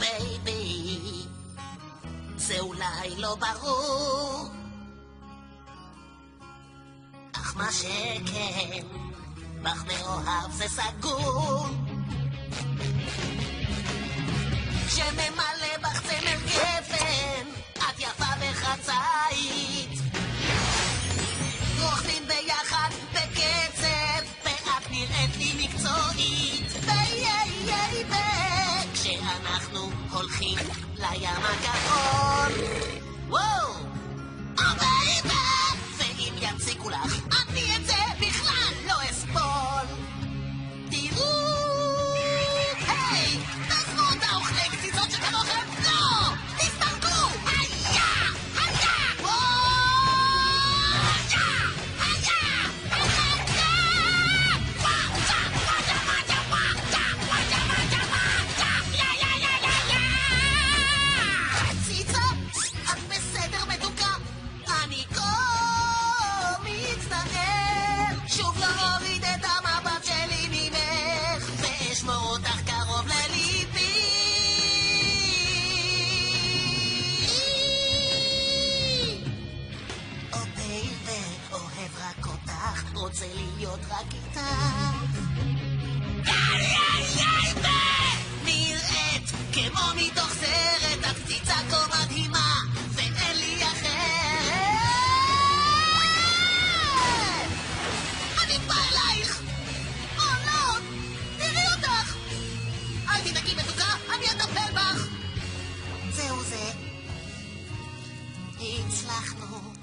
בייבי, זה אולי לא ברור, אך מה שכן, בך מאוהב זה סגור. שמא La llama cajón. ¡Wow! עיוור, אוהב רק אותך, רוצה להיות רק איתך. די, נראית כמו מתוך סרט, את קציצה כה מדהימה, ואין לי אחרת. אני בא אלייך! לא תראי אותך! אל תדאגי מתוקה, אני אטפל בך! זהו זה. הצלחנו.